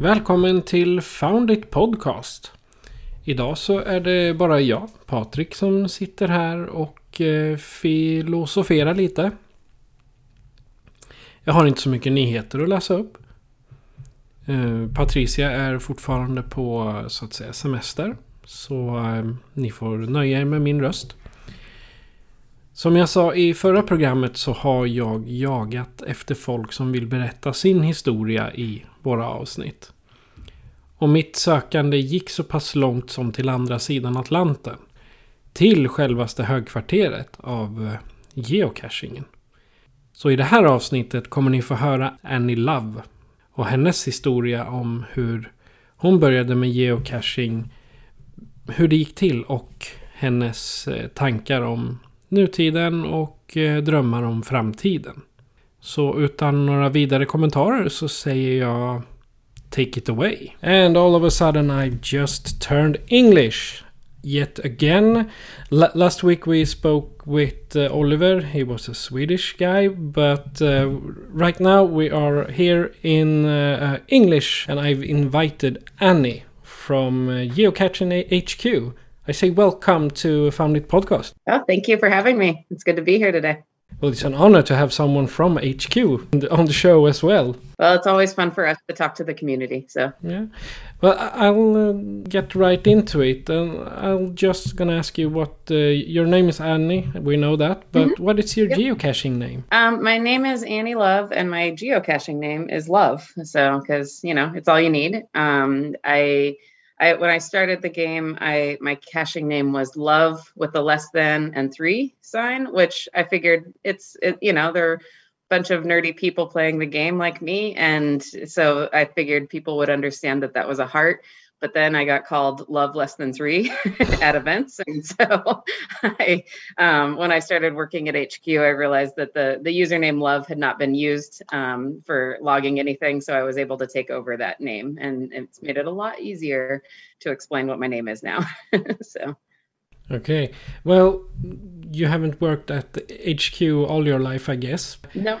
Välkommen till Foundit Podcast. Idag så är det bara jag, Patrik, som sitter här och eh, filosoferar lite. Jag har inte så mycket nyheter att läsa upp. Eh, Patricia är fortfarande på så att säga semester. Så eh, ni får nöja er med min röst. Som jag sa i förra programmet så har jag jagat efter folk som vill berätta sin historia i våra avsnitt. Och mitt sökande gick så pass långt som till andra sidan Atlanten. Till självaste högkvarteret av eh, geocachingen. Så i det här avsnittet kommer ni få höra Annie Love och hennes historia om hur hon började med geocaching, hur det gick till och hennes eh, tankar om nutiden och eh, drömmar om framtiden. Så utan några vidare kommentarer så säger jag Take it away. And all of a sudden I just turned English. Yet again. L- last week we spoke with uh, Oliver. He was a Swedish guy. But uh, right now we are here in uh, uh, English. And I've invited Annie from uh, Geocaching HQ. I say welcome to Found It Podcast. Oh, thank you for having me. It's good to be here today. Well, it's an honor to have someone from HQ on the- show as well. Well, it's always fun for us to talk to the community. So, Yeah. Well, I'll uh, get right into it. And I'm just gonna ask you what uh, your name is Annie. We know that, but what is your geocaching name? um, my name is Annie Love, and my geocaching name is Love. So, because you know, it's all you need. Um, I, I when I started the game, I my caching name was Love with a less than and three sign, which I figured it's it, you know they're a bunch of nerdy people playing the game like me, and so I figured people would understand that that was a heart. But then I got called Love Less Than Three at events, and so I, um, when I started working at HQ, I realized that the the username Love had not been used um, for logging anything, so I was able to take over that name, and it's made it a lot easier to explain what my name is now. so. Okay. Well, you haven't worked at HQ all your life, I guess. No.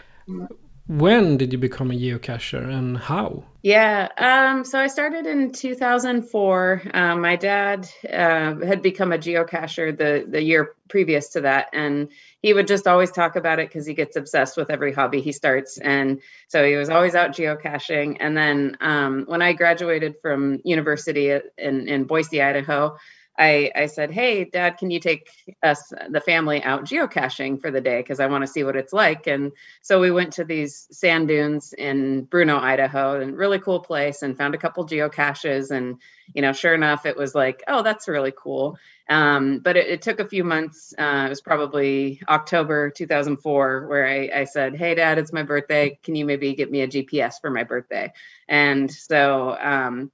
When did you become a geocacher and how? Yeah. Um, so I started in 2004. Um, my dad uh, had become a geocacher the the year previous to that, and he would just always talk about it because he gets obsessed with every hobby he starts. And so he was always out geocaching. And then um, when I graduated from university in in Boise, Idaho. I, I said, Hey, dad, can you take us, the family, out geocaching for the day? Because I want to see what it's like. And so we went to these sand dunes in Bruneau, Idaho, and really cool place, and found a couple geocaches. And, you know, sure enough, it was like, oh, that's really cool. Um, but it, it took a few months. Uh, it was probably October 2004, where I, I said, Hey, dad, it's my birthday. Can you maybe get me a GPS for my birthday? And so, um,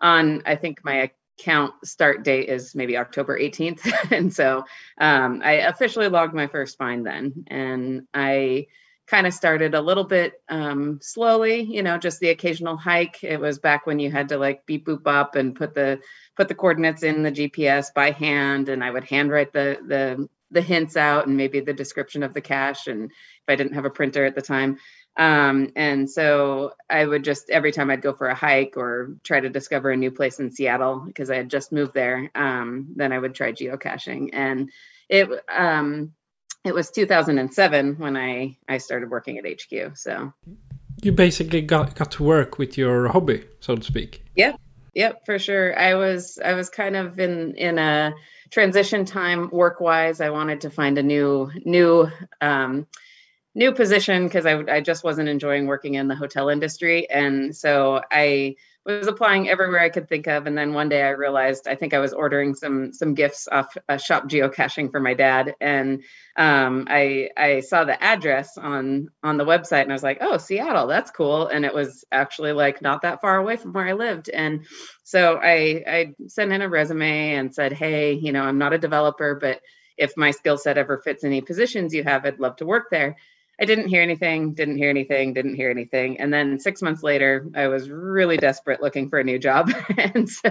on I think my account start date is maybe October 18th. and so um, I officially logged my first find then. And I kind of started a little bit um, slowly, you know, just the occasional hike. It was back when you had to like beep boop up and put the put the coordinates in the GPS by hand, and I would handwrite the the the hints out and maybe the description of the cache. And if I didn't have a printer at the time, um, and so I would just every time I'd go for a hike or try to discover a new place in Seattle because I had just moved there, um, then I would try geocaching. And it um, it was 2007 when I I started working at HQ. So You basically got, got to work with your hobby, so to speak. yeah, Yep, for sure. I was I was kind of in in a transition time work wise. I wanted to find a new new um, new position because I I just wasn't enjoying working in the hotel industry, and so I was applying everywhere I could think of. And then one day I realized I think I was ordering some some gifts off a shop geocaching for my dad, and um, I I saw the address on on the website, and I was like, oh, Seattle, that's cool. And it was actually like not that far away from where I lived, and so I I sent in a resume and said, hey, you know, I'm not a developer, but if my skill set ever fits any positions you have, I'd love to work there. I didn't hear anything, didn't hear anything, didn't hear anything. And then six months later, I was really desperate looking for a new job. and so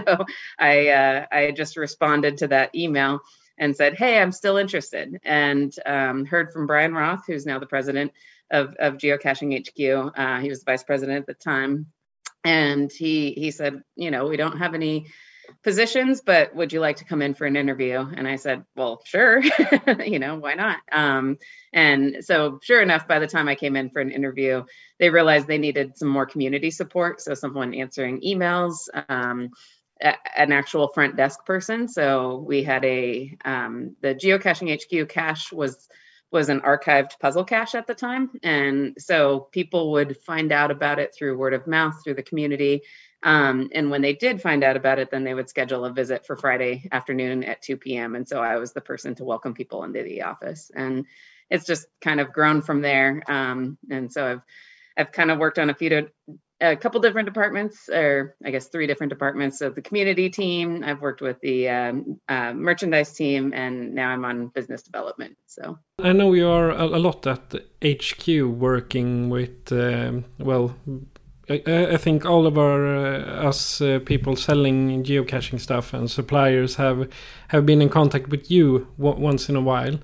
I, uh, I just responded to that email and said, Hey, I'm still interested. And um, heard from Brian Roth, who's now the president of, of Geocaching HQ. Uh, he was the vice president at the time. And he, he said, You know, we don't have any positions, but would you like to come in for an interview? And I said, well, sure, you know, why not? Um, and so, sure enough, by the time I came in for an interview, they realized they needed some more community support. So, someone answering emails, um, a, an actual front desk person. So, we had a, um, the geocaching HQ cache was was an archived puzzle cache at the time. And so people would find out about it through word of mouth, through the community. Um, and when they did find out about it, then they would schedule a visit for Friday afternoon at 2 p.m. And so I was the person to welcome people into the office. And it's just kind of grown from there. Um, and so I've I've kind of worked on a few to, a couple different departments, or I guess three different departments of the community team. I've worked with the um, uh, merchandise team, and now I'm on business development. So I know you are a, a lot at HQ working with um, well I, think all of our uh, us uh, people selling geocaching stuff and suppliers have have been in contact with you once in a while.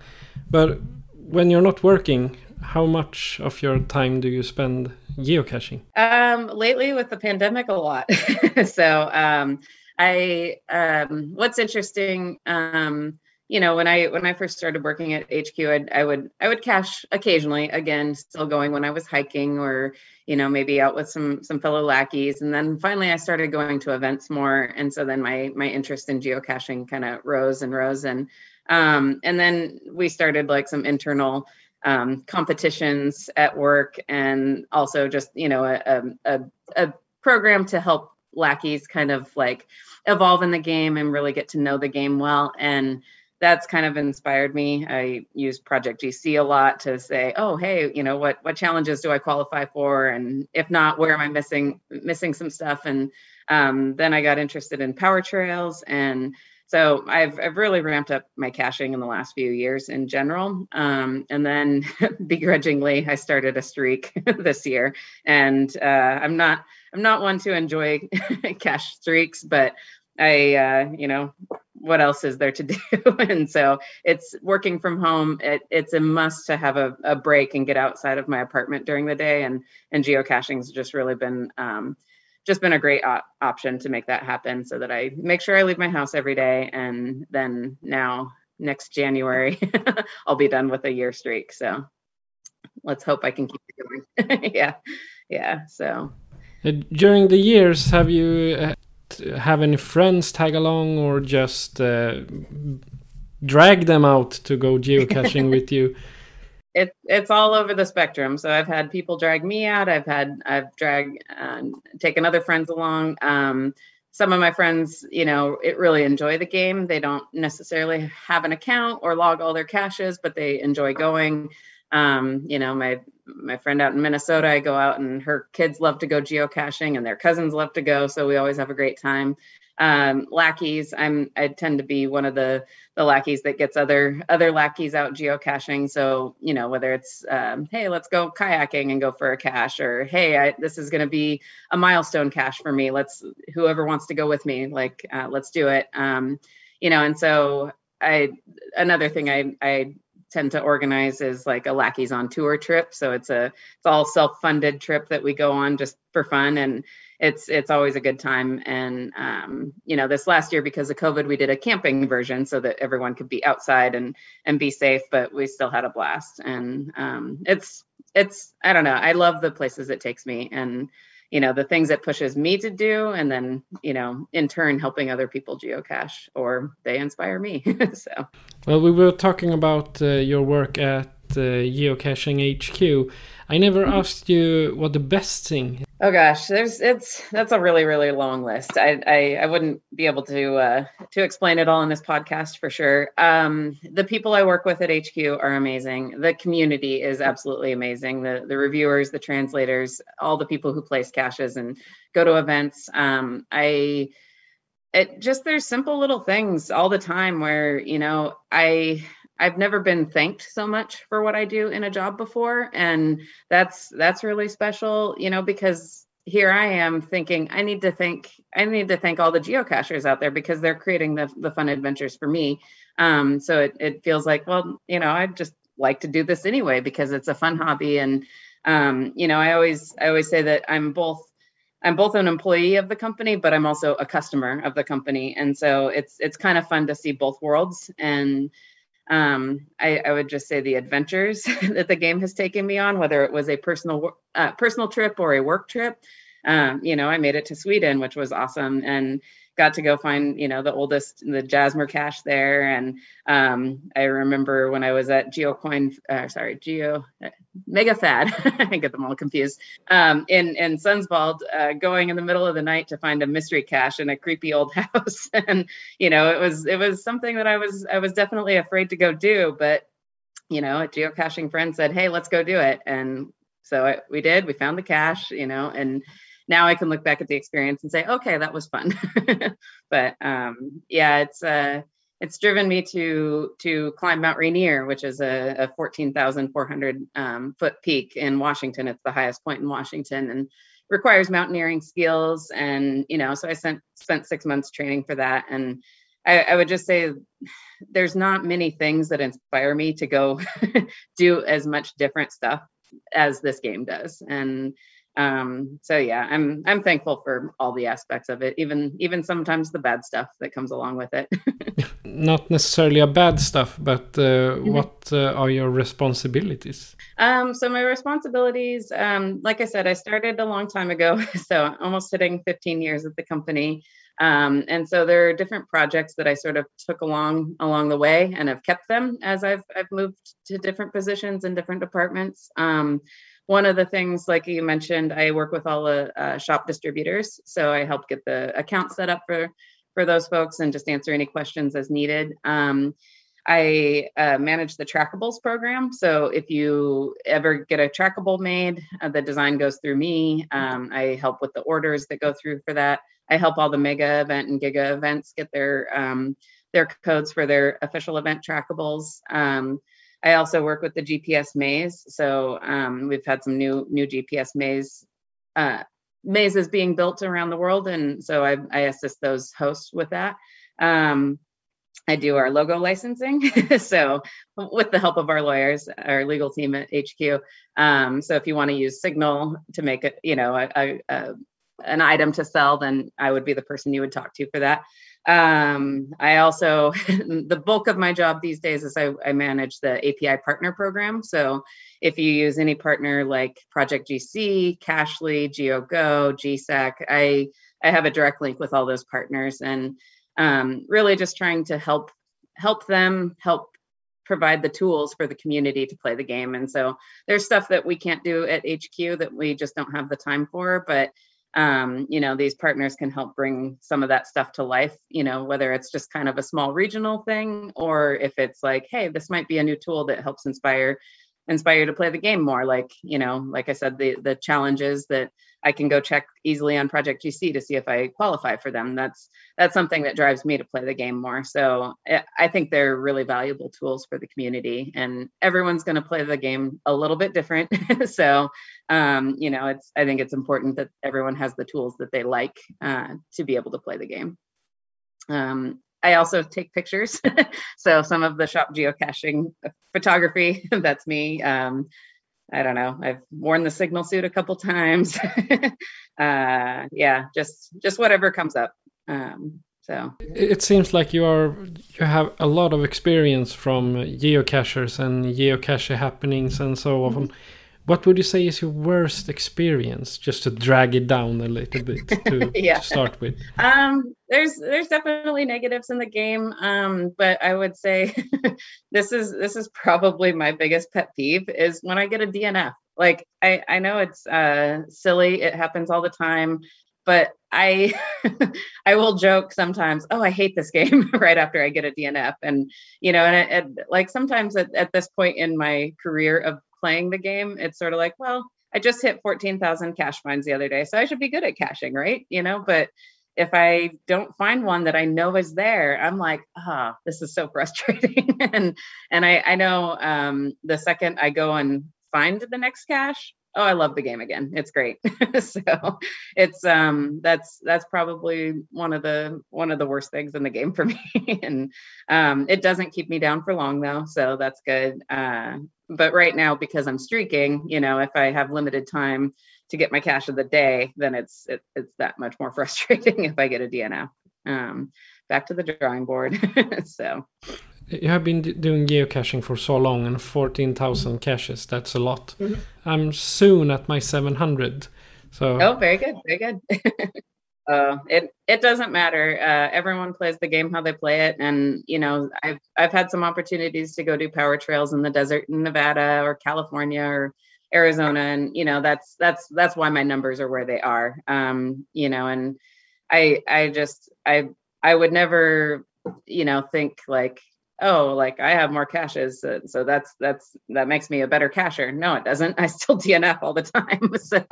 But when you're not working, how much of your time do you spend geocaching? Um, lately, with the pandemic, a lot. so um, I um, what's interesting. Um, you know when i when i first started working at hq I'd, i would i would cache occasionally again still going when i was hiking or you know maybe out with some some fellow lackeys. And then finally i started going to events more. And so then my my interest in geocaching kind of rose and rose. And um and then we started like some internal um, competitions at work and also just you know a, a, a program to help lackeys kind of like evolve in the game and really get to know the game well. And that's kind of inspired me. I use Project GC a lot to say, oh, hey, you know, what what challenges do I qualify for, and if not, where am I missing missing some stuff? And um, then I got interested in power trails, and so I've I've really ramped up my caching in the last few years in general. Um, and then begrudgingly, I started a streak this year, and uh, I'm not I'm not one to enjoy cache streaks, but I, uh, you know, what else is there to do? and so it's working from home. It, it's a must to have a, a, break and get outside of my apartment during the day. And and geocaching's just really been um, just been a great op- option to make that happen. So that I make sure I leave my house every day. And then now next January, I'll be done with a year streak. So let's hope I can keep it going. yeah, yeah. So uh, during the years, have you? Have any friends tag along or just uh, drag them out to go geocaching with you? It, it's all over the spectrum. So I've had people drag me out. I've had I've dragged uh, taken other friends along. Um, some of my friends, you know, it really enjoy the game. They don't necessarily have an account or log all their caches, but they enjoy going. Um, you know, my my friend out in Minnesota, I go out and her kids love to go geocaching and their cousins love to go. So we always have a great time. Um, lackeys, I'm I tend to be one of the the lackeys that gets other other lackeys out geocaching. So you know whether it's um, hey let's go kayaking and go for a cache or hey I, this is going to be a milestone cache for me. Let's whoever wants to go with me like uh, let's do it. Um, you know and so I another thing I I tend to organize is like a lackeys on tour trip. So it's a it's all self-funded trip that we go on just for fun. And it's it's always a good time. And um, you know this last year because of covid we did a camping version so that everyone could be outside and and be safe but we still had a blast. And um, it's it's i don't know. I love the places it takes me. And you know the things that pushes me to do and then you know in turn helping other people geocache or they inspire me. So. Well we were talking about uh, your work at uh, geocaching hq i never asked you what the best thing Oh gosh, there's it's that's a really really long list. I I, I wouldn't be able to uh, to explain it all in this podcast for sure. Um, the people I work with at HQ are amazing. The community is absolutely amazing. The the reviewers, the translators, all the people who place caches and go to events. Um, I it just there's simple little things all the time where you know I I've never been thanked so much for what I do in a job before and that's that's really special, you know, because here I am thinking I need to thank I need to thank all the geocachers out there because they're creating the the fun adventures for me. Um, so it it feels like well, you know, I just like to do this anyway because it's a fun hobby and um, you know, I always I always say that I'm both I'm both an employee of the company, but I'm also a customer of the company, and so it's it's kind of fun to see both worlds. And um, I, I, would just say the adventures that the game has taken me on, whether it was a personal uh, personal trip or a work trip. Um, you know, I made it to Sweden, which was awesome, and got to go find you know the oldest the Jasmer cache there. And um, I remember when I was at GeoCoin, uh, sorry, Geo Mega Fad, I get them all confused. Um, in in Sundsvall, uh, going in the middle of the night to find a mystery cache in a creepy old house, and you know it was it was something that I was I was definitely afraid to go do, but you know a geocaching friend said, hey, let's go do it, and so I, we did. We found the cache, you know, and now I can look back at the experience and say, okay, that was fun. but um, yeah, it's uh, it's driven me to to climb Mount Rainier, which is a, a 14,400 um, foot peak in Washington. It's the highest point in Washington and requires mountaineering skills. And you know, so I spent spent six months training for that. And I, I would just say there's not many things that inspire me to go do as much different stuff as this game does. And um so yeah i'm i'm thankful for all the aspects of it even even sometimes the bad stuff that comes along with it not necessarily a bad stuff but uh, mm-hmm. what uh, are your responsibilities um so my responsibilities um like i said i started a long time ago so almost hitting 15 years at the company um, and so there are different projects that I sort of took along along the way and have kept them as I've I've moved to different positions in different departments. Um, one of the things, like you mentioned, I work with all the uh, shop distributors, so I help get the account set up for for those folks and just answer any questions as needed. Um, I uh, manage the trackables program. So if you ever get a trackable made, uh, the design goes through me. Um, I help with the orders that go through for that. I help all the mega event and giga events get their um, their codes for their official event trackables. Um, I also work with the GPS maze. So um, we've had some new new GPS maze uh, mazes being built around the world, and so I, I assist those hosts with that. Um, I do our logo licensing. so with the help of our lawyers, our legal team at HQ. Um, so if you want to use Signal to make it, you know, a, a, a, an item to sell, then I would be the person you would talk to for that. Um, I also, the bulk of my job these days is I, I, manage the API partner program. So if you use any partner like Project GC, Cachly, GeoGo, GSAK, I, I have a direct link with all those partners and um, really just trying to help help them help provide the tools for the community to play the game. And so there's stuff that we can't do at HQ that we just don't have the time for, but um, you know, these partners can help bring some of that stuff to life, you know, whether it's just kind of a small regional thing or if it's like, hey, this might be a new tool that helps inspire inspire you to play the game more. Like you know like i said the the challenges that i can go check easily on project gc to see if i qualify for them. That's that's something that drives me to play the game more. So eh, i think they're really valuable tools for the community and everyone's going to play the game a little bit different. So um, you know it's i think it's important that everyone has the tools that they like uh, to be able to play the game. Um, I also take pictures. so some of the shop geocaching photography, that's me. Um, I don't know. I've worn the signal suit a couple times. uh, yeah, just just whatever comes up. Um, so it seems like you are you have a lot of experience from geocachers and geocache happenings and so on. Mm-hmm. What would you say is your worst experience, just to drag it down a little bit to, Yeah. to start with? Um, there's there's definitely negatives in the game, um, but I would say this is this is probably my biggest pet peeve is when I get a DNF. Like I I know it's uh, silly, it happens all the time, but I I will joke sometimes. Oh, I hate this game right after I get a DNF, and you know, and, it, it, like sometimes at, at this point in my career of playing the game, it's sort of like, well, I just hit 14,000 cache finds the other day, so I should be good at caching, right? You know, but if I don't find one that I know is there, I'm like, ah, this is so frustrating. and and I I know um, the second I go and find the next cache, oh, I love the game again. It's great. so it's um that's that's probably one of the one of the worst things in the game for me. and um, it doesn't keep me down for long though, so that's good. Uh, but right now because I'm streaking, you know, if I have limited time to get my cache of the day, then it's it, it's that much more frustrating if I get a DNF. Um, back to the drawing board. so You have been doing geocaching for so long, and 14,000 caches, that's a lot. Mhm. I'm soon at my 700. So, oh, very good, very good. uh, it it doesn't matter. Uh, everyone plays the game how they play it, and you know, I've I've had some opportunities to go do power trails in the desert in Nevada or California or Arizona, and you know, that's that's that's why my numbers are where they are. Um, you know, and I I just I I would never you know think like oh like i have more caches so, so that's that's that makes me a better cacher. No it doesn't. I still dnf all the time so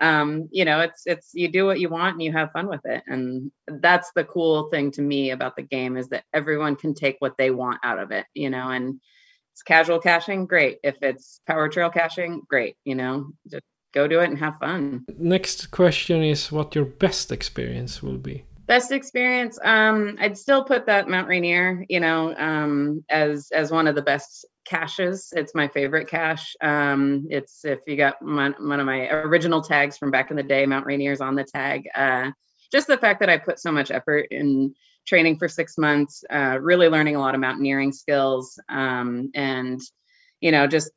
um you know it's it's you do what you want and you have fun with it. And that's the cool thing to me about the game is that everyone can take what they want out of it you know and it's casual caching great. If it's power trail caching great you know just go do it and have fun. Next question is what your best experience will be. Best experience. Um i'd still put that mount rainier you know um as as one of the best caches. It's my favorite cache. Um it's if you got one, of my original tags from back in the day mount rainier's on the tag. Uh just the fact that i put so much effort in training for six months uh really learning a lot of mountaineering skills um and you know just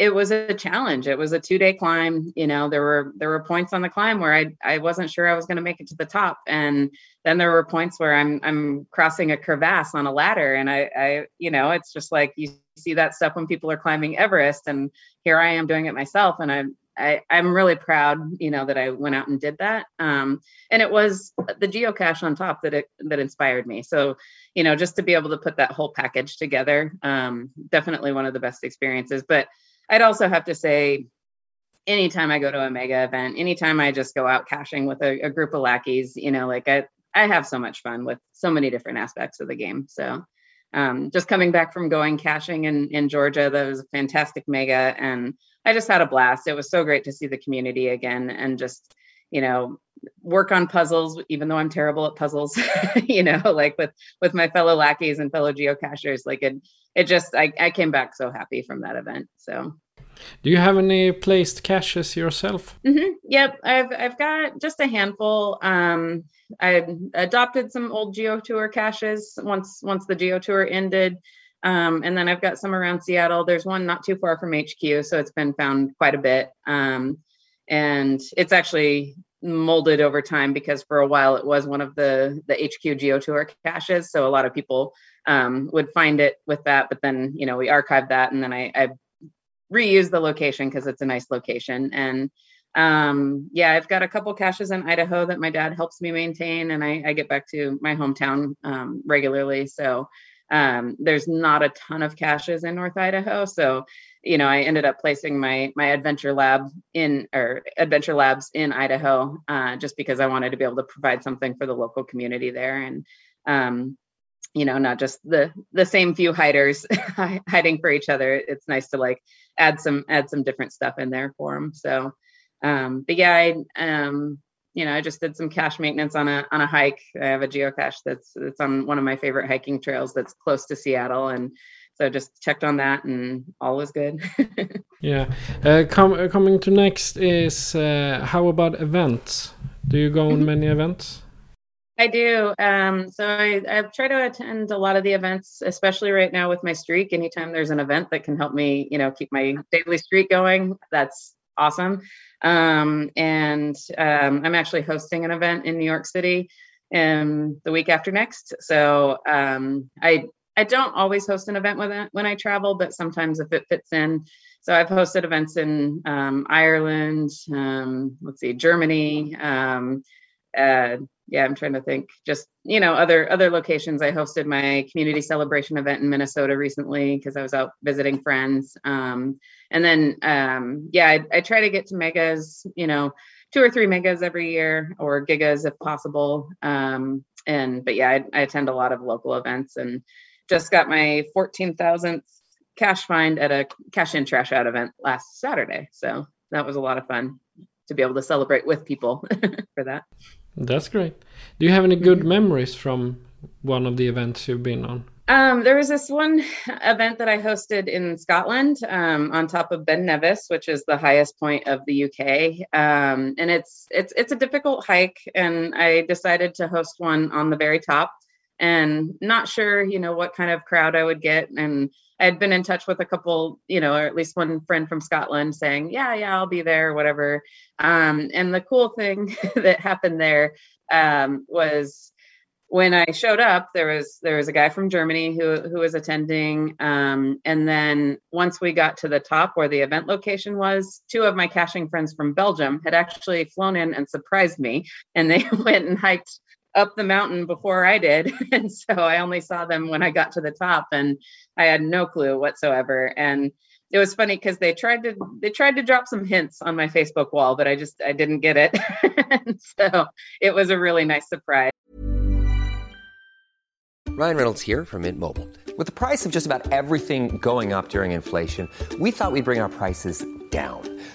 it was a challenge. It was a two day climb. You know, there were there were points on the climb where I I wasn't sure I was going to make it to the top, and then there were points where I'm I'm crossing a crevasse on a ladder, and I I you know it's just like you see that stuff when people are climbing Everest, and here I am doing it myself, and I'm I, I'm really proud, you know, that I went out and did that. Um, and it was the geocache on top that it that inspired me. So, you know, just to be able to put that whole package together, um, definitely one of the best experiences. But I'd also have to say, anytime I go to a mega event, anytime I just go out caching with a, a group of lackeys, you know, like I, I have so much fun with so many different aspects of the game. So um, just coming back from going caching in, in Georgia, that was a fantastic mega. And I just had a blast. It was so great to see the community again and just, you know, work on puzzles, even though I'm terrible at puzzles, you know, like with, with my fellow lackeys and fellow geocachers, like it, it just, I, I came back so happy from that event. So Do you have any placed caches yourself? hmm Yep, I've I've got just a handful. Um, I adopted some old Geo Tour caches once once the Geo Tour ended, um, and then I've got some around Seattle. There's one not too far from HQ, so it's been found quite a bit. Um, and it's actually molded over time because for a while it was one of the the HQ Geo Tour caches. So a lot of people um, would find it with that, but then you know we archived that, and then I, I reuse the location because it's a nice location. And um, yeah, I've got a couple caches in Idaho that my dad helps me maintain, and I, I get back to my hometown um, regularly. So um, there's not a ton of caches in North Idaho. So you know, I ended up placing my my adventure lab in or adventure labs in Idaho uh, just because I wanted to be able to provide something for the local community there and. Um, you know not just the the same few hiders hiding for each other it's nice to like add some add some different stuff in there for them so um but yeah i um you know i just did some cache maintenance on a on a hike i have a geocache that's that's on one of my favorite hiking trails that's close to seattle and so just checked on that and all was good Yeah. Uh, com- uh, coming to next is uh, how about events? Do you go on Mhm. many events? I do. Um, so I, I try to attend a lot of the events, especially right now with my streak. Anytime there's an event that can help me, you know, keep my daily streak going, that's awesome. Um, and um, I'm actually hosting an event in New York City um, the week after next. So um, I I don't always host an event when I, when I travel, but sometimes if it fits in. So I've hosted events in um, Ireland, um, let's see, Germany. Um, uh, yeah, I'm trying to think. Just you know, other other locations. I hosted my community celebration event in Minnesota recently because I was out visiting friends. Um, and then um, yeah, I, I try to get to megas. You know, two or three megas every year or gigas if possible. Um, and but yeah, I, I attend a lot of local events and just got my 14,000th cache find at a cache in trash out event last Saturday. So that was a lot of fun to be able to celebrate with people for that. That's great. Do you have any good mm-hmm. memories from one of the events you've been on? Um, there was this one event that I hosted in Scotland um, on top of Ben Nevis, which is the highest point of the UK, um, and it's it's it's a difficult hike. And I decided to host one on the very top and not sure, you know, what kind of crowd I would get. And I had been in touch with a couple, you know, or at least one friend from Scotland saying, yeah, yeah, I'll be there, whatever. Um, and the cool thing that happened there um, was when I showed up, there was there was a guy from Germany who who was attending, um, and then once we got to the top where the event location was, two of my caching friends from Belgium had actually flown in and surprised me, and they went and hiked up the mountain before I did. And so I only saw them when I got to the top and I had no clue whatsoever. And it was funny because they tried to they tried to drop some hints on my Facebook wall, but I just I didn't get it. so it was a really nice surprise. Ryan Reynolds here from Mint Mobile. With the price of just about everything going up during inflation, we thought we'd bring our prices down.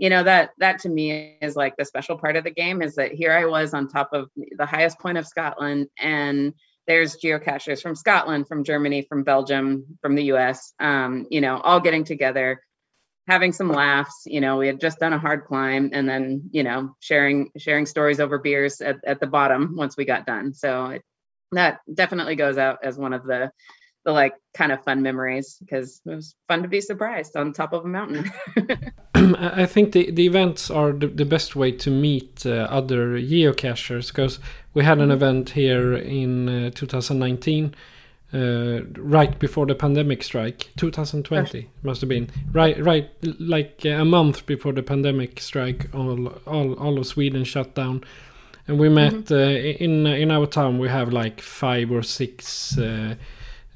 you know that that to me is like the special part of the game is that here I was on top of the highest point of Scotland and there's geocachers from Scotland, from Germany, from Belgium, from the US, um, you know, all getting together, having some laughs. You know, we had just done a hard climb and then, you know, sharing sharing stories over beers at, at the bottom once we got done. So it, that definitely goes out as one of the the like kind of fun memories because it was fun to be surprised on top of a mountain. I think the, the events are the, the best way to meet uh, other geocachers because we had an mm-hmm. event here in uh, 2019 uh, right before the pandemic strike 2020 must have been right right like a month before the pandemic strike all all, all of sweden shut down and we met mm-hmm. uh, in in our town we have like five or six uh,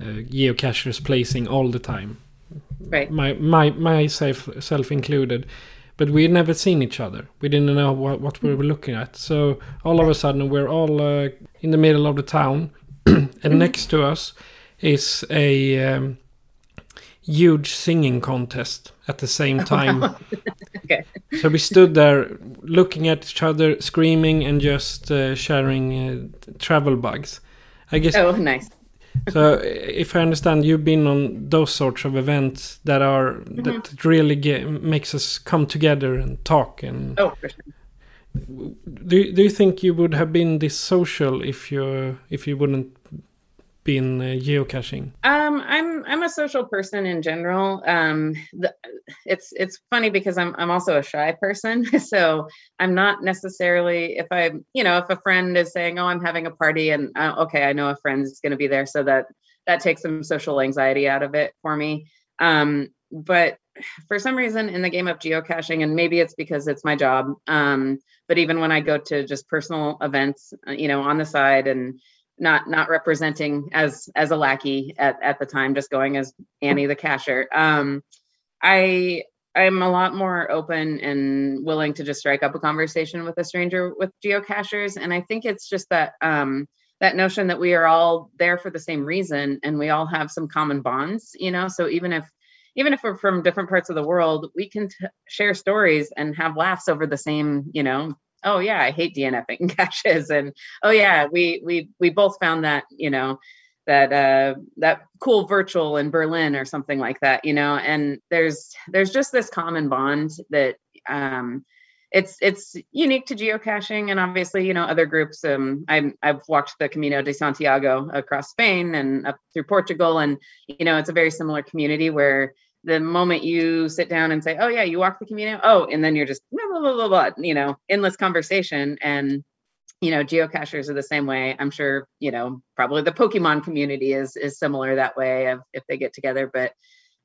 uh, geocachers placing all the time. Right. My my myself self included. But we had never seen each other. We didn't know what, what we were looking at. So all of a sudden we're all uh, in the middle of the town, and mm-hmm. next to us is a um, huge singing contest at the same time. okay. So we stood there looking at each other, screaming, and just uh, sharing uh, travel bugs. I guess. Oh, nice so if I understand, you've been on those sorts of events that are mm-hmm. that really get, makes us come together and talk and. Oh, for sure. Do Do you think you would have been this social if you if you wouldn't been uh, geocaching? Um, I'm I'm a social person in general. Um, the, it's it's funny because I'm I'm also a shy person, so I'm not necessarily if I you know if a friend is saying oh I'm having a party and uh, okay I know a friend is going to be there, so that that takes some social anxiety out of it for me. Um, but for some reason in the game of geocaching, and maybe it's because it's my job, um, but even when I go to just personal events, uh, you know, on the side and not not representing as as a lackey at, at the time, just going as Annie the cacher. Um, I I'm a lot more open and willing to just strike up a conversation with a stranger with geocachers, and I think it's just that um, that notion that we are all there for the same reason and we all have some common bonds. You know, so even if even if we're from different parts of the world, we can t- share stories and have laughs over the same, you know, oh yeah, I hate DNFing caches, and oh yeah, we we we both found that, you know, that uh that cool virtual in Berlin or something like that, you know, and there's there's just this common bond that um it's it's unique to geocaching and obviously you know other groups um i have walked the camino de santiago across spain and up through portugal. And you know it's a very similar community where the moment you sit down and say oh yeah you walk the camino oh and then you're just blah, blah, blah, blah, you know endless conversation and you know geocachers are the same way i'm sure you know probably the pokemon community is is similar that way of if they get together but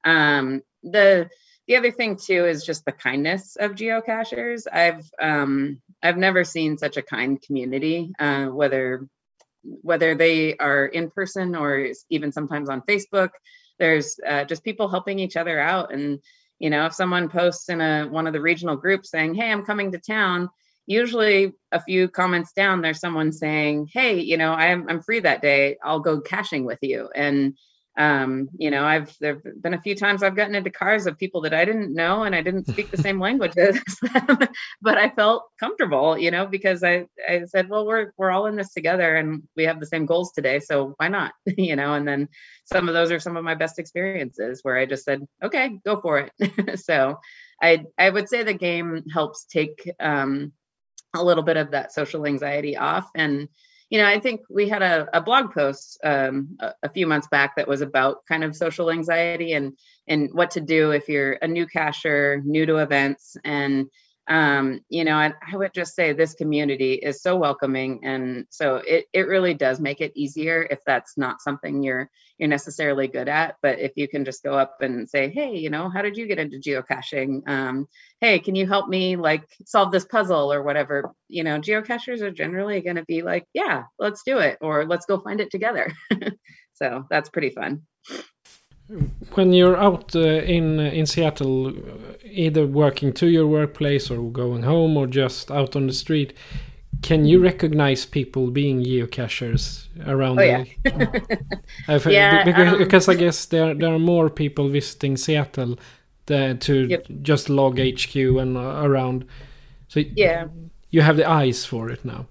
um the the other thing too is just the kindness of geocachers. I've um, I've never seen such a kind community, uh, whether whether they are in person or even sometimes on Facebook. There's uh, just people helping each other out, and you know, if someone posts in a one of the regional groups saying, "Hey, I'm coming to town," usually a few comments down, there's someone saying, "Hey, you know, I'm I'm free that day. I'll go caching with you," and um, you know, I've there've been a few times I've gotten into cars of people that I didn't know and I didn't speak the same language as them, but I felt comfortable, you know, because I I said, well, we're we're all in this together and we have the same goals today, so why not, you know? And then some of those are some of my best experiences where I just said, okay, go for it. so I I would say the game helps take um, a little bit of that social anxiety off and you know, I think we had a, a blog post um, a, a, few months back that was about kind of social anxiety and and what to do if you're a new cacher, new to events, and um, you know, I, would just say this community is so welcoming, and so it it really does make it easier if that's not something you're you're necessarily good at. But if you can just go up and say, hey, you know, how did you get into geocaching? Um, hey, can you help me like solve this puzzle or whatever? You know, geocachers are generally going to be like, yeah, let's do it, or let's go find it together. so that's pretty fun when you're out uh, in uh, in Seattle, either working to your workplace or going home or just out on the street, can you recognize people being geocachers around? Oh, yeah. The, yeah, because, um, because, I guess there there are more people visiting Seattle than to yep. just log HQ and uh, around. So yeah, you have the eyes for it now.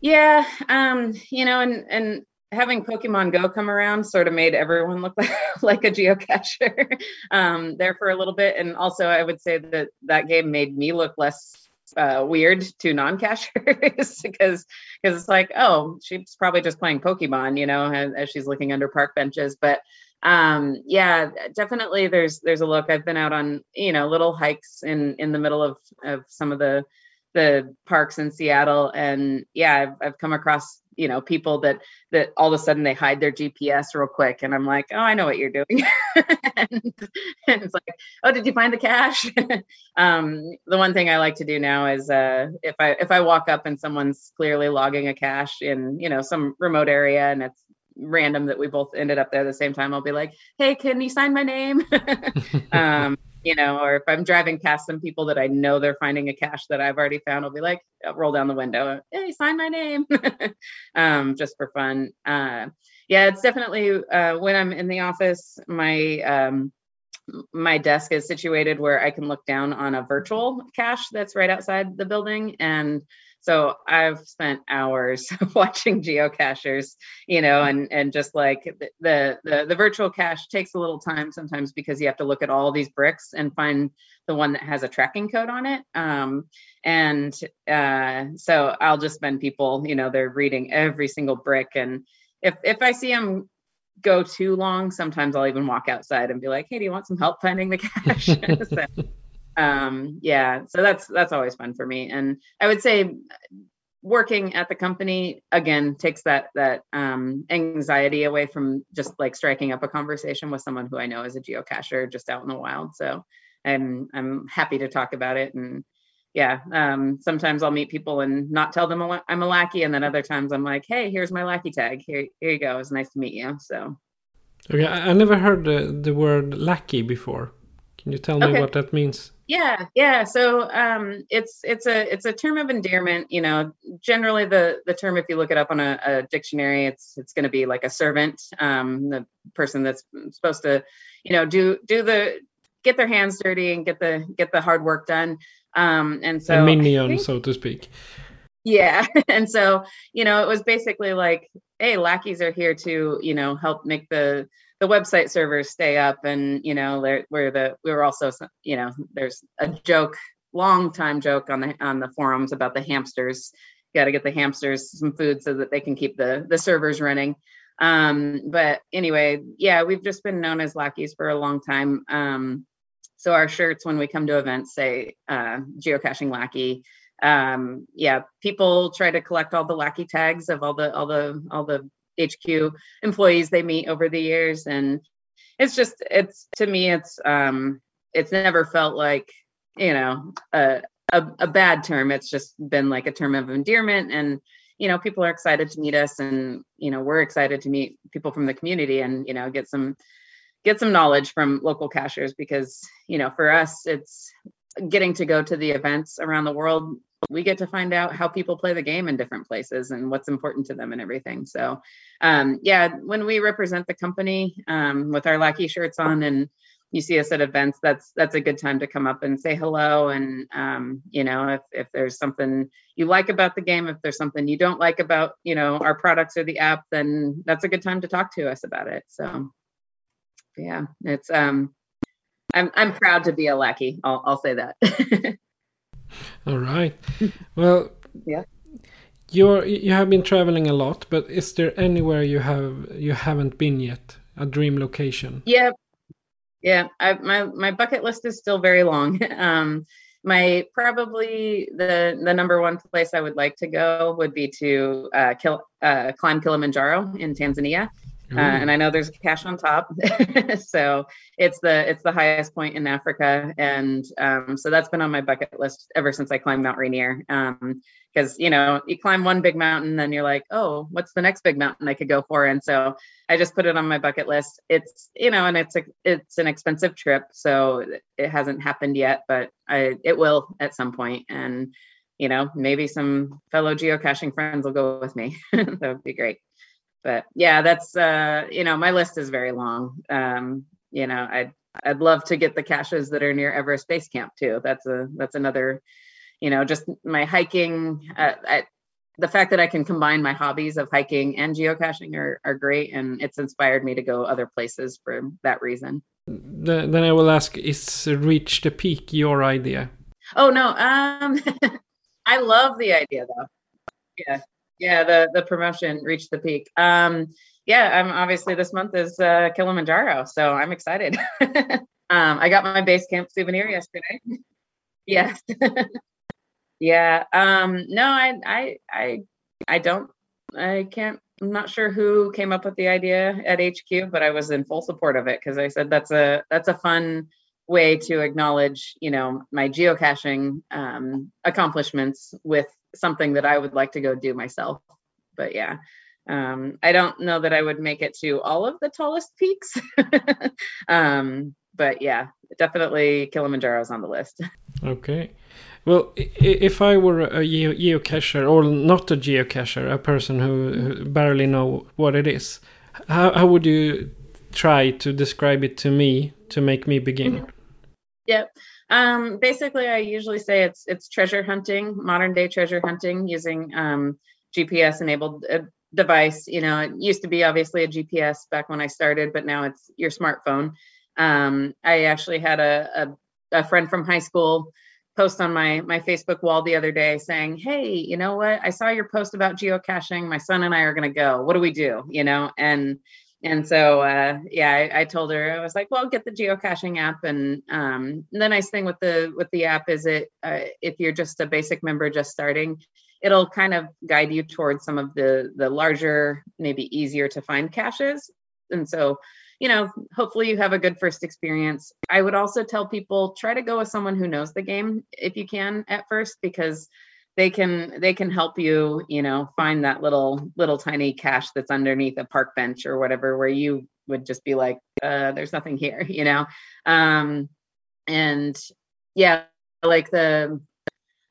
Yeah, um, you know, and and having Pokemon Go come around sort of made everyone look like, like a geocacher um, there for a little bit. And also, I would say that that game made me look less uh, weird to non-cachers because because it's like, oh, she's probably just playing Pokemon, you know, as, as she's looking under park benches. But um, yeah, definitely, there's there's a look. I've been out on you know little hikes in in the middle of of some of the the parks in Seattle, and yeah, I've, I've come across you know people that that all of a sudden they hide their gps real quick. And i'm like oh i know what you're doing. And, and, it's like oh did you find the cache um, the one thing i like to do now is uh, if i if i walk up and someone's clearly logging a cache in you know some remote area and it's random that we both ended up there at the same time i'll be like hey can you sign my name? Um, you know, or if I'm driving past some people that I know they're finding a cache that I've already found, I'll be like, I'll roll down the window, hey, sign my name, um, just for fun. Uh, yeah, it's definitely uh, when I'm in the office, my um, my desk is situated where I can look down on a virtual cache that's right outside the building, and so I've spent hours watching geocachers, you know, and and just like the, the the virtual cache takes a little time sometimes because you have to look at all these bricks and find the one that has a tracking code on it. Um, and uh, so I'll just spend people, you know, they're reading every single brick, and if if I see them go too long, sometimes I'll even walk outside and be like, "Hey, do you want some help finding the cache?" so, um yeah so that's that's always fun for me. And i would say working at the company again takes that that um, anxiety away from just like striking up a conversation with someone who I know is a geocacher just out in the wild. So I'm I'm happy to talk about it. And yeah um, sometimes i'll meet people and not tell them i'm a lackey. And then other times i'm like hey here's my lackey tag. Here, here you go. It's nice to meet you. So okay i, I never heard the, the word lackey before can you tell me what that means yeah yeah so um, it's it's a it's a term of endearment you know generally the the term if you look it up on a, a dictionary it's it's going to be like a servant um, the person that's supposed to you know do do the get their hands dirty and get the get the hard work done um, and so a minion, think, so to speak. Yeah. And so, you know, it was basically like, hey, lackeys are here to, you know, help make the the website servers stay up. And, you know, where the we were also, you know, there's a joke, long time joke on the on the forums about the hamsters. Got to get the hamsters some food so that they can keep the the servers running. Um, but anyway, yeah, we've just been known as lackeys for a long time. Um, so our shirts, when we come to events, say uh, geocaching lackey. Um, yeah, people try to collect all the lackey tags of all the all the all the HQ employees they meet over the years, and it's just it's to me it's um it's never felt like you know a, a, a bad term. It's just been like a term of endearment and you know people are excited to meet us and you know we're excited to meet people from the community and you know get some get some knowledge from local cachers because you know for us it's getting to go to the events around the world we get to find out how people play the game in different places and what's important to them and everything. So um, yeah when we represent the company um, with our lackey shirts on and you see us at events that's that's a good time to come up and say hello and um, you know if, if there's something you like about the game if there's something you don't like about you know our products or the app then that's a good time to talk to us about it. So yeah, it's um, I'm I'm proud to be a lackey. I'll I'll say that. All right. Well. yeah. You're you have been traveling a lot, but is there anywhere you have you haven't been yet? A dream location? Yeah, yeah. I, my my bucket list is still very long. um, my probably the the number one place I would like to go would be to uh, kill, uh, climb Kilimanjaro in Tanzania. Uh, and I know there's cache on top, so it's the it's the highest point in Africa, and um, so that's been on my bucket list ever since I climbed Mount Rainier. Because um, you know, you climb one big mountain, then you're like, oh, what's the next big mountain I could go for? And so I just put it on my bucket list. It's you know, and it's a it's an expensive trip, so it hasn't happened yet, but I it will at some point, and you know, maybe some fellow geocaching friends will go with me. that would be great but yeah, that's uh, you know, my list is very long. Um, you know, I'd I'd love to get the caches that are near Everest Base Camp too. That's a that's another, you know, just my hiking. Uh, I, the fact that I can combine my hobbies of hiking and geocaching are, are great, and it's inspired me to go other places for that reason. Then, then I will ask: Is reach the peak your idea? Oh no, um, I love the idea though. Yeah, yeah the the promotion reached the peak. Um yeah i'm obviously this month is uh kilimanjaro so i'm excited. Um i got my base camp souvenir yesterday. Yes yeah um no i i i i don't i can't i'm not sure who came up with the idea at hq but i was in full support of it because i said that's a that's a fun way to acknowledge you know my geocaching um, accomplishments with something that I would like to go do myself. But yeah, um, I don't know that I would make it to all of the tallest peaks. um, but yeah, definitely Kilimanjaro is on the list. Okay. Well, if I were a geocacher or not a geocacher, a person who, barely know what it is, how, how would you try to describe it to me to make me begin? Yep. Um, basically, I usually say it's it's treasure hunting, modern day treasure hunting using um, GPS enabled uh, device. You know, it used to be obviously a GPS back when I started, but now it's your smartphone. Um, I actually had a, a, a friend from high school post on my my Facebook wall the other day saying, "Hey, you know what? I saw your post about geocaching. My son and I are going to go. What do we do?" You know, and and so uh, yeah I, I, told her i was like well get the geocaching app and um, the nice thing with the with the app is it uh, if you're just a basic member just starting it'll kind of guide you towards some of the the larger, maybe easier to find caches. And so, you know, hopefully you have a good first experience. I would also tell people try to go with someone who knows the game if you can at first because they can they can help you you know find that little little tiny cache that's underneath a park bench or whatever where you would just be like uh, there's nothing here you know um and yeah like the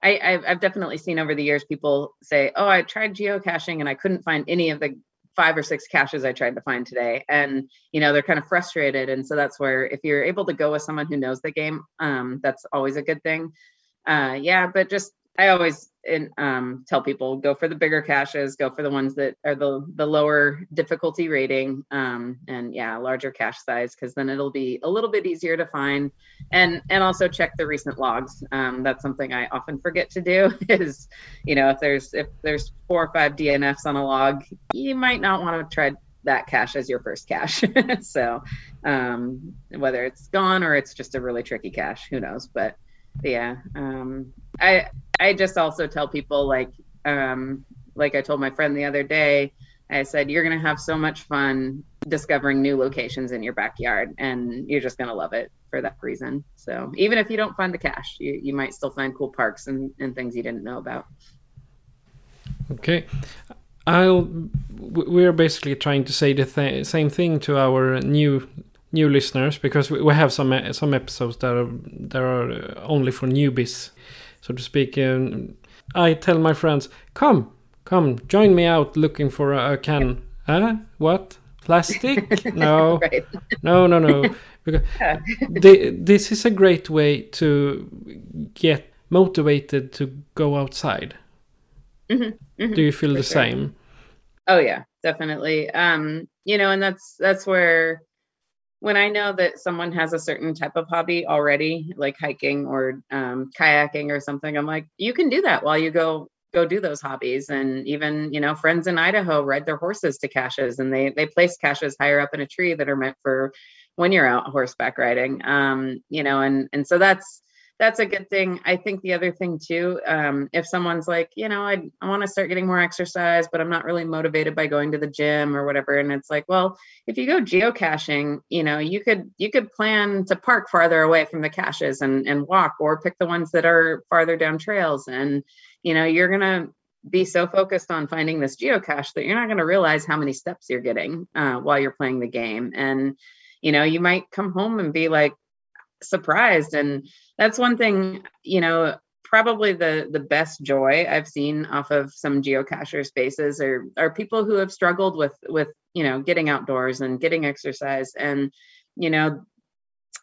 I, I've, definitely seen over the years people say, "Oh, I tried geocaching and I couldn't find any of the five or six caches I tried to find today," and you know they're kind of frustrated. And so that's where if you're able to go with someone who knows the game, um, that's always a good thing. Uh, yeah, but just I always in, um, tell people go for the bigger caches, go for the ones that are the the lower difficulty rating, um, and yeah, larger cache size because then it'll be a little bit easier to find, and and also check the recent logs. Um, that's something I often forget to do. Is you know if there's if there's four or five DNFs on a log, you might not want to try that cache as your first cache. so um, whether it's gone or it's just a really tricky cache, who knows? But yeah, um, I I just also tell people like um like I told my friend the other day, I said you're going to have so much fun discovering new locations in your backyard and you're just going to love it for that reason. So, even if you don't find the cache you you might still find cool parks and and things you didn't know about. Okay. I'll we're basically trying to say the th- same thing to our new new listeners because we, we have some some episodes that are that are only for newbies so to speak. Um, I tell my friends, come, come, join me out looking for a, a can. Huh? What? Plastic? No, right. no, no, no. Because yeah. this is a great way to get motivated to go outside. Mm-hmm, mm-hmm, Do you feel the sure. same? Oh yeah, definitely. Um, you know, and that's that's where when I know that someone has a certain type of hobby already, like hiking or um, kayaking or something, I'm like, you can do that while you go go do those hobbies. And even you know, friends in Idaho ride their horses to caches, and they they place caches higher up in a tree that are meant for when you're out horseback riding. Um, you know, and and so that's that's a good thing. I think the other thing too, um, if someone's like, you know, I, I want to start getting more exercise, but I'm not really motivated by going to the gym or whatever, and it's like, well, if you go geocaching, you know, you could you could plan to park farther away from the caches and and walk, or pick the ones that are farther down trails, and you know, you're gonna be so focused on finding this geocache that you're not going to realize how many steps you're getting uh, while you're playing the game, and you know, you might come home and be like, surprised. And that's one thing you know probably the the best joy i've seen off of some geocacher spaces are are people who have struggled with with you know getting outdoors and getting exercise. And you know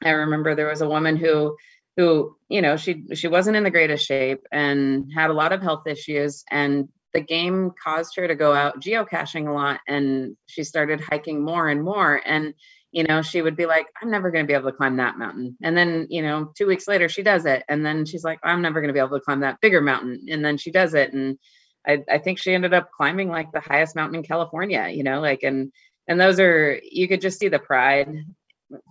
i remember there was a woman who who you know she she wasn't in the greatest shape and had a lot of health issues. And the game caused her to go out geocaching a lot and she started hiking more and more. And you know, she would be like, I'm never going to be able to climb that mountain. And then, you know, two weeks later, she does it. And then she's like, I'm never going to be able to climb that bigger mountain. And then she does it. And I, I think she ended up climbing like the highest mountain in California, you know, like, and, and those are, you could just see the pride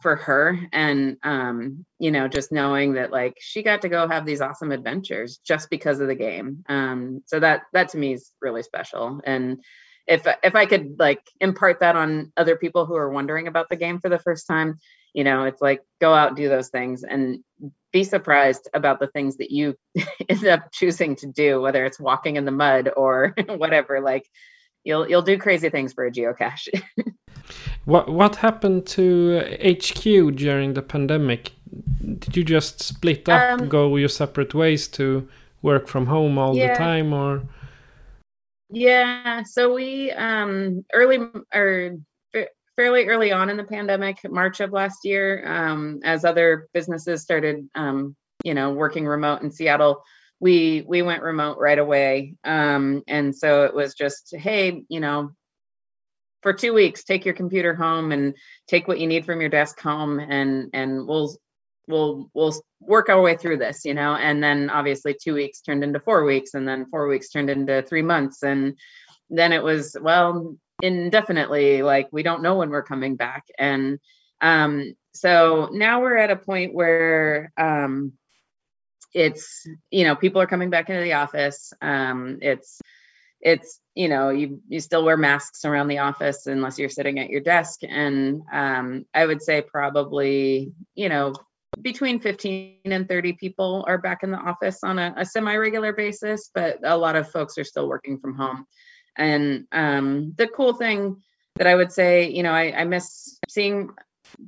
for her. And, um, you know, just knowing that like she got to go have these awesome adventures just because of the game. Um, so that, that to me is really special. And, if if I could like impart that on other people who are wondering about the game for the first time, you know, it's like go out do those things and be surprised about the things that you end up choosing to do, whether it's walking in the mud or whatever. Like you'll you'll do crazy things for a geocache. what what happened to HQ during the pandemic? Did you just split up, um, go your separate ways to work from home all yeah. the time, or? Yeah, so we um early or fairly early on in the pandemic, March of last year, um, as other businesses started um, you know, working remote in Seattle, we we went remote right away. Um, and so it was just, hey, you know, for two weeks, take your computer home and take what you need from your desk home and and we'll we'll we'll work our way through this you know? And then obviously two weeks turned into four weeks and then four weeks turned into three months. And then it was well indefinitely like we don't know when we're coming back. And um so now we're at a point where um it's you know people are coming back into the office. Um it's it's you know you you still wear masks around the office unless you're sitting at your desk. And um i would say probably you know between 15 and 30 people are back in the office on a, a semi-regular basis but a lot of folks are still working from home and um the cool thing that i would say you know i, I miss seeing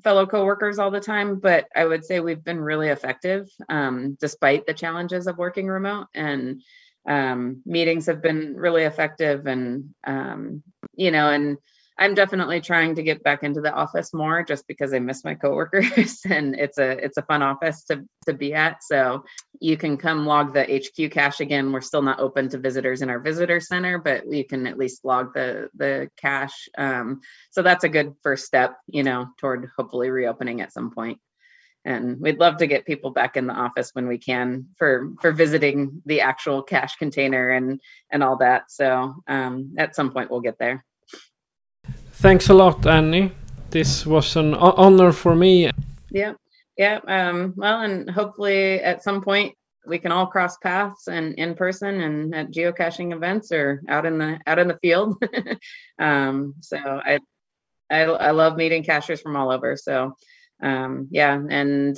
fellow coworkers all the time, but I would say we've been really effective um, despite the challenges of working remote. And um, meetings have been really effective, and um, you know, and I'm definitely trying to get back into the office more just because I miss my coworkers and it's a it's a fun office to to be at. So you can come log the HQ cache again. We're still not open to visitors in our visitor center, but you can at least log the the cache. Um, so that's a good first step, you know, toward hopefully reopening at some point. And we'd love to get people back in the office when we can for for visiting the actual cache container and and all that. So um, at some point we'll get there. Thanks a lot, Annie. This was an honor for me. Yeah, yeah. Um, well, and hopefully at some point we can all cross paths and in person and at geocaching events or out in the out in the field. um, so I, I I love meeting cachers from all over. So um, yeah, and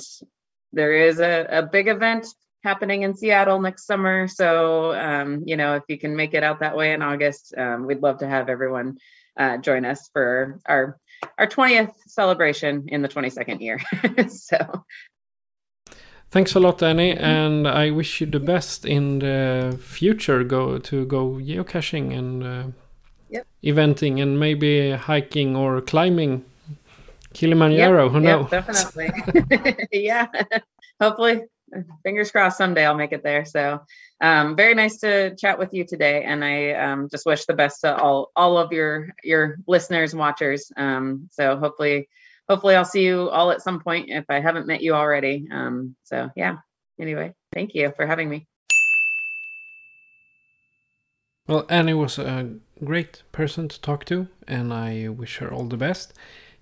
there is a, a big event happening in Seattle next summer. So um, you know, if you can make it out that way in August, um, we'd love to have everyone uh, join us for our our 20th celebration in the 22nd year. so Thanks a lot, Annie, and I wish you the best in the future. Go to go geocaching and uh, yep. eventing, and maybe hiking or climbing Kilimanjaro. Yep, Who yep, knows? Definitely. yeah. Hopefully, fingers crossed. Someday I'll make it there. So um, very nice to chat with you today, and I um, just wish the best to all all of your your listeners and watchers. Um, so hopefully, hopefully I'll see you all at some point if I haven't met you already. Um, so yeah. Anyway, thank you for having me. Well, Annie was a great person to talk to, and I wish her all the best.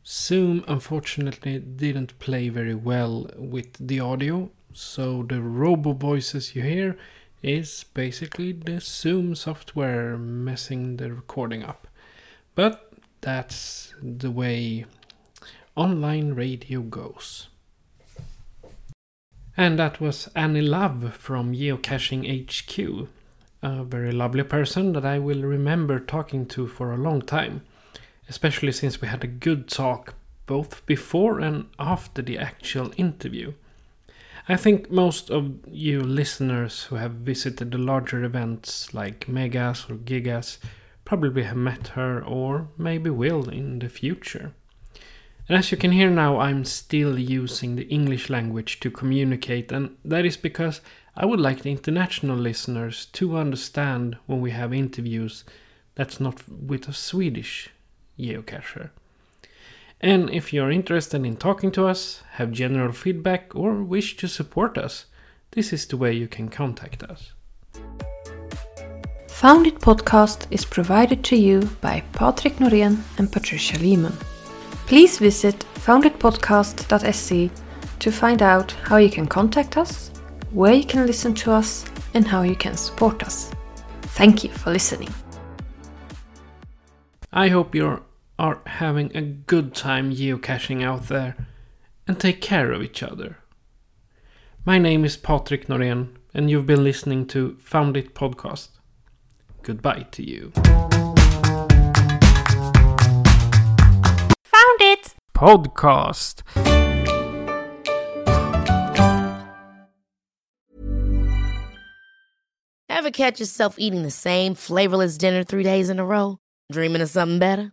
Zoom unfortunately didn't play very well with the audio, so the robo voices you hear is basically the Zoom software messing the recording up. But that's the way online radio goes. And that was Annie Love from Geocaching HQ, a very lovely person that I will remember talking to for a long time, especially since we had a good talk both before and after the actual interview. I think most of you listeners who have visited the larger events like Megas or Gigas probably have met her or maybe will in the future. And as you can hear now, I'm still using the English language to communicate, and that is because I would like the international listeners to understand when we have interviews that's not with a Swedish geocacher. And if you're interested in talking to us, have general feedback, or wish to support us, this is the way you can contact us. Found It podcast is provided to you by Patrick Norén and Patricia Lehman. Please visit founditpodcast.se to find out how you can contact us, where you can listen to us, and how you can support us. Thank you for listening. I hope you're are having a good time geocaching out there and take care of each other. My name is Patrick Norén, and you've been listening to Found It Podcast. Goodbye to you. Found it! Podcast. Ever catch yourself eating the same flavorless dinner three days in a row? Dreaming of something better?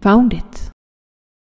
found it.